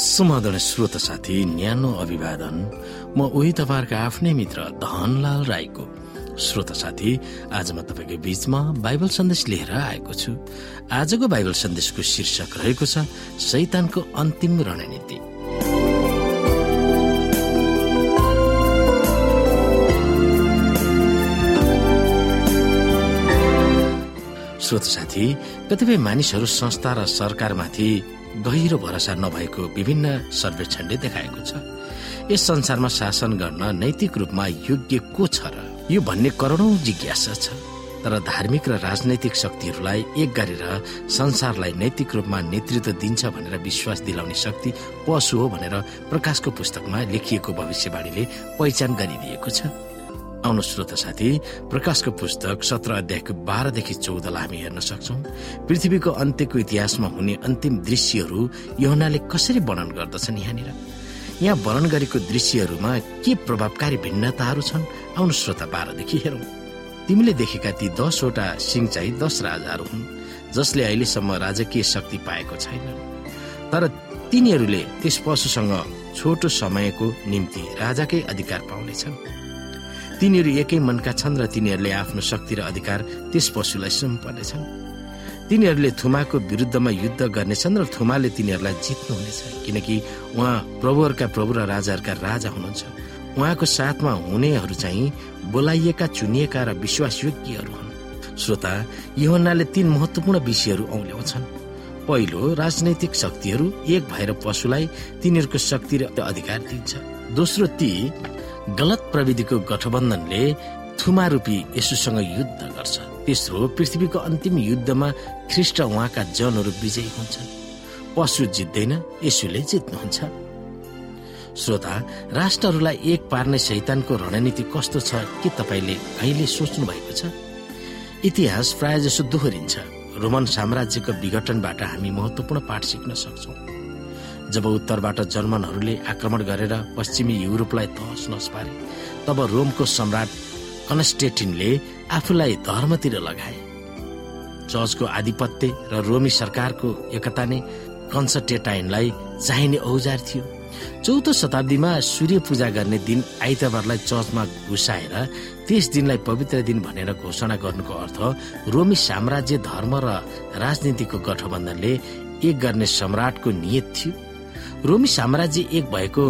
सुमदन श्रोत साथी न्यानो अभिवादन। म उही तपाईँहरूको आफ्नै मित्र धनलाल राईको। श्रोत साथी आज म तपाईँको बीचमा बाइबल सन्देश लिएर आएको छु। आजको बाइबल सन्देशको शीर्षक रहेको छ शैतानको अन्तिम रणनीति। श्रोत साथी कतिपय मानिसहरू संस्था र सरकारमाथि गहिरो भरोसा नभएको विभिन्न सर्वेक्षणले देखाएको छ। यस संसारमा शासन गर्न नैतिक रूपमा योग्य को छ र? यो भन्ने करोडौं जिज्ञासा छ। तर धार्मिक र राजनैतिक शक्तिहरूलाई एक गरेर संसारलाई नैतिक रूपमा नेतृत्व दिन्छ भनेर विश्वास दिलाउने शक्ति पशु हो भनेर प्रकाशको पुस्तकमा लेखिएको भविष्यवाणीले पहिचान गरिदिएको छ। आउनु श्रोत साथी प्रकाशको पुस्तक सत्र अध्यायको बाह्रदेखि चौधलाई हामी हेर्न सक्छौ। पृथ्वीको अन्त्यको इतिहासमा हुने अन्तिम दृश्यहरू यहुनाले कसरी वर्णन गर्दछन् यहाँनिर? यहाँ वर्णन गरेको दृश्यहरूमा के प्रभावकारी भिन्नताहरू छन्? आउनु श्रोता बाह्रदेखि हेरौँ। तिमीले देखेका ती दसवटा सिंह चाहिँ दस राजाहरू हुन् जसले अहिलेसम्म राजकीय शक्ति पाएको छैन। तर तिनीहरूले त्यस पशुसँग छोटो समयको निम्ति राजाकै अधिकार पाउनेछन्। तिनीहरू एकै मनका छन् र तिनीहरूले आफ्नो शक्ति र अधिकार त्यस पशुलाई सुम्पर्नेछन् तिनीहरूले थुमाको विरुद्धमा युद्ध गर्नेछन् र थुमाले तिनीहरूलाई जित्नुहुनेछ किनकि उहाँ प्रभुहरूका प्रभु र राजाहरूका राजा हुनुहुन्छ। उहाँको साथमा हुनेहरू चाहिँ बोलाइएका चुनिएका र विश्वासयोग्यहरू हुन्। श्रोता योहन्नाले तीन महत्वपूर्ण विषयहरू औल्याउँछन्। पहिलो राजनैतिक शक्तिहरू एक भएर पशुलाई तिनीहरूको शक्ति र अधिकार दिन्छ। दोस्रो ती गलत प्रविधिको गठबन्धनले थुमा रूपी यसुसँग युद्ध गर्छ। तेस्रो पृथ्वीको अन्तिम युद्धमा ख्रिस्ट उहाँका जनहरू विजयी हुन्छन्। पशु जित्दैन यसुले जित्नुहुन्छ। श्रोता राष्ट्रहरूलाई एक पार्ने शैतानको रणनीति कस्तो छ के तपाईँले कहिले सोच्नु भएको छ? इतिहास प्राय जसो दोहोरिन्छ। रोमन साम्राज्यको विघटनबाट हामी महत्वपूर्ण पाठ सिक्न सक्छौँ। जब उत्तरबाट जर्मनहरूले आक्रमण गरेर पश्चिमी युरोपलाई तहस नस पारे तब रोमको सम्राट कन्स्टेटिनले आफूलाई धर्मतिर लगाए। चर्चको आधिपत्य र रोमी सरकारको एकता नै कन्सटेटाइनलाई चाहिने औजार थियो। चौथो शताब्दीमा सूर्य पूजा गर्ने दिन आइतबारलाई चर्चमा घुसाएर त्यस दिनलाई पवित्र दिन भनेर घोषणा गर्नुको अर्थ रोमी साम्राज्य धर्म र राजनीतिको गठबन्धनले एक गर्ने सम्राटको नियत थियो। रोमी साम्राज्य एक भएको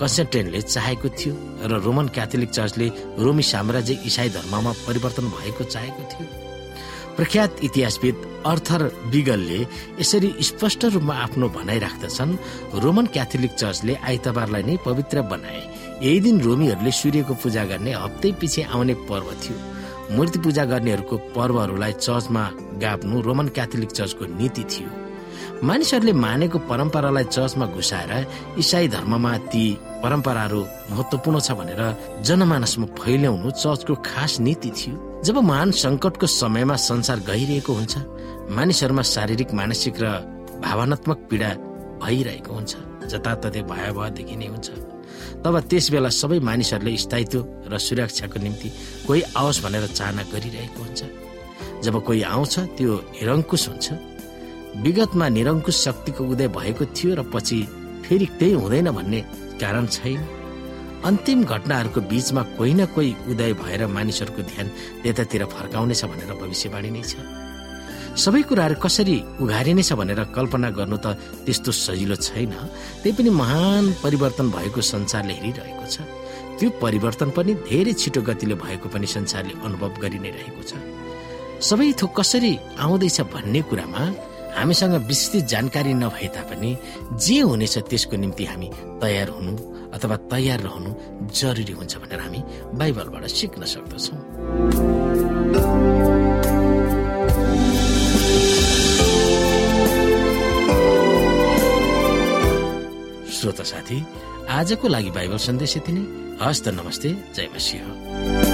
कन्सेन्टेनले चाहेको थियो र रोमन क्याथोलिक चर्चले रोमी साम्राज्य इसाई धर्ममा परिवर्तन भएको चाहेको थियो। प्रख्यात इतिहासविद अर्थर बिगलले यसरी स्पष्ट रूपमा आफ्नो भनाइ राख्दछन् रोमन क्याथोलिक चर्चले आइतबारलाई नै पवित्र बनाए। यही दिन रोमीहरूले सूर्यको पूजा गर्ने हप्तै पछि आउने पर्व थियो। मूर्ति पूजा गर्नेहरूको पर्वहरूलाई चर्चमा गाप्नु रोमन क्याथोलिक चर्चको नीति थियो। मानिसहरूले मानेको परम्परालाई चर्चमा घुसाएर इसाई धर्ममा ती परम्पराहरू महत्वपूर्ण छ भनेर जनमानसमा फैल्याउनु चर्चको खास नीति थियो। जब महान संकटको समयमा संसार गइरहेको हुन्छ मानिसहरूमा शारीरिक मानसिक र भावनात्मक पीडा भइरहेको हुन्छ जताततै भयावह देखिने हुन्छ। तब त्यस बेला सबै मानिसहरूले स्थायित्व र सुरक्षाको निम्ति कोही आओस् भनेर चाहना गरिरहेको हुन्छ। जब कोही आउँछ त्यो निरङ्कुश हुन्छ। विगतमा निरङ्कुश शक्तिको उदय भएको थियो र पछि फेरि त्यही हुँदैन भन्ने कारण छैन। अन्तिम घटनाहरूको बीचमा कोही न कोही उदय भएर मानिसहरूको ध्यान त्यतातिर फर्काउनेछ भनेर भविष्यवाणी नै छ। सबै कुराहरू कसरी उघारिनेछ भनेर कल्पना गर्नु त त्यस्तो सजिलो छैन। त्यही पनि महान परिवर्तन भएको संसारले हेरिरहेको छ। त्यो परिवर्तन पनि धेरै छिटो गतिले भएको पनि संसारले अनुभव गरि नै रहेको छ। सबै थोक कसरी आउँदैछ भन्ने कुरामा हामीसँग विस्तृत जानकारी नभए तापनि जे हुनेछ त्यसको निम्ति हामी तयार हुनु अथवा तयार रहनु जरुरी हुन्छ भनेर हामी बाइबलबाट सिक्न सक्दछौँ। श्रोता साथी आजको लागि बाइबल सन्देश यति नै। हस्त नमस्ते जय मसिंह।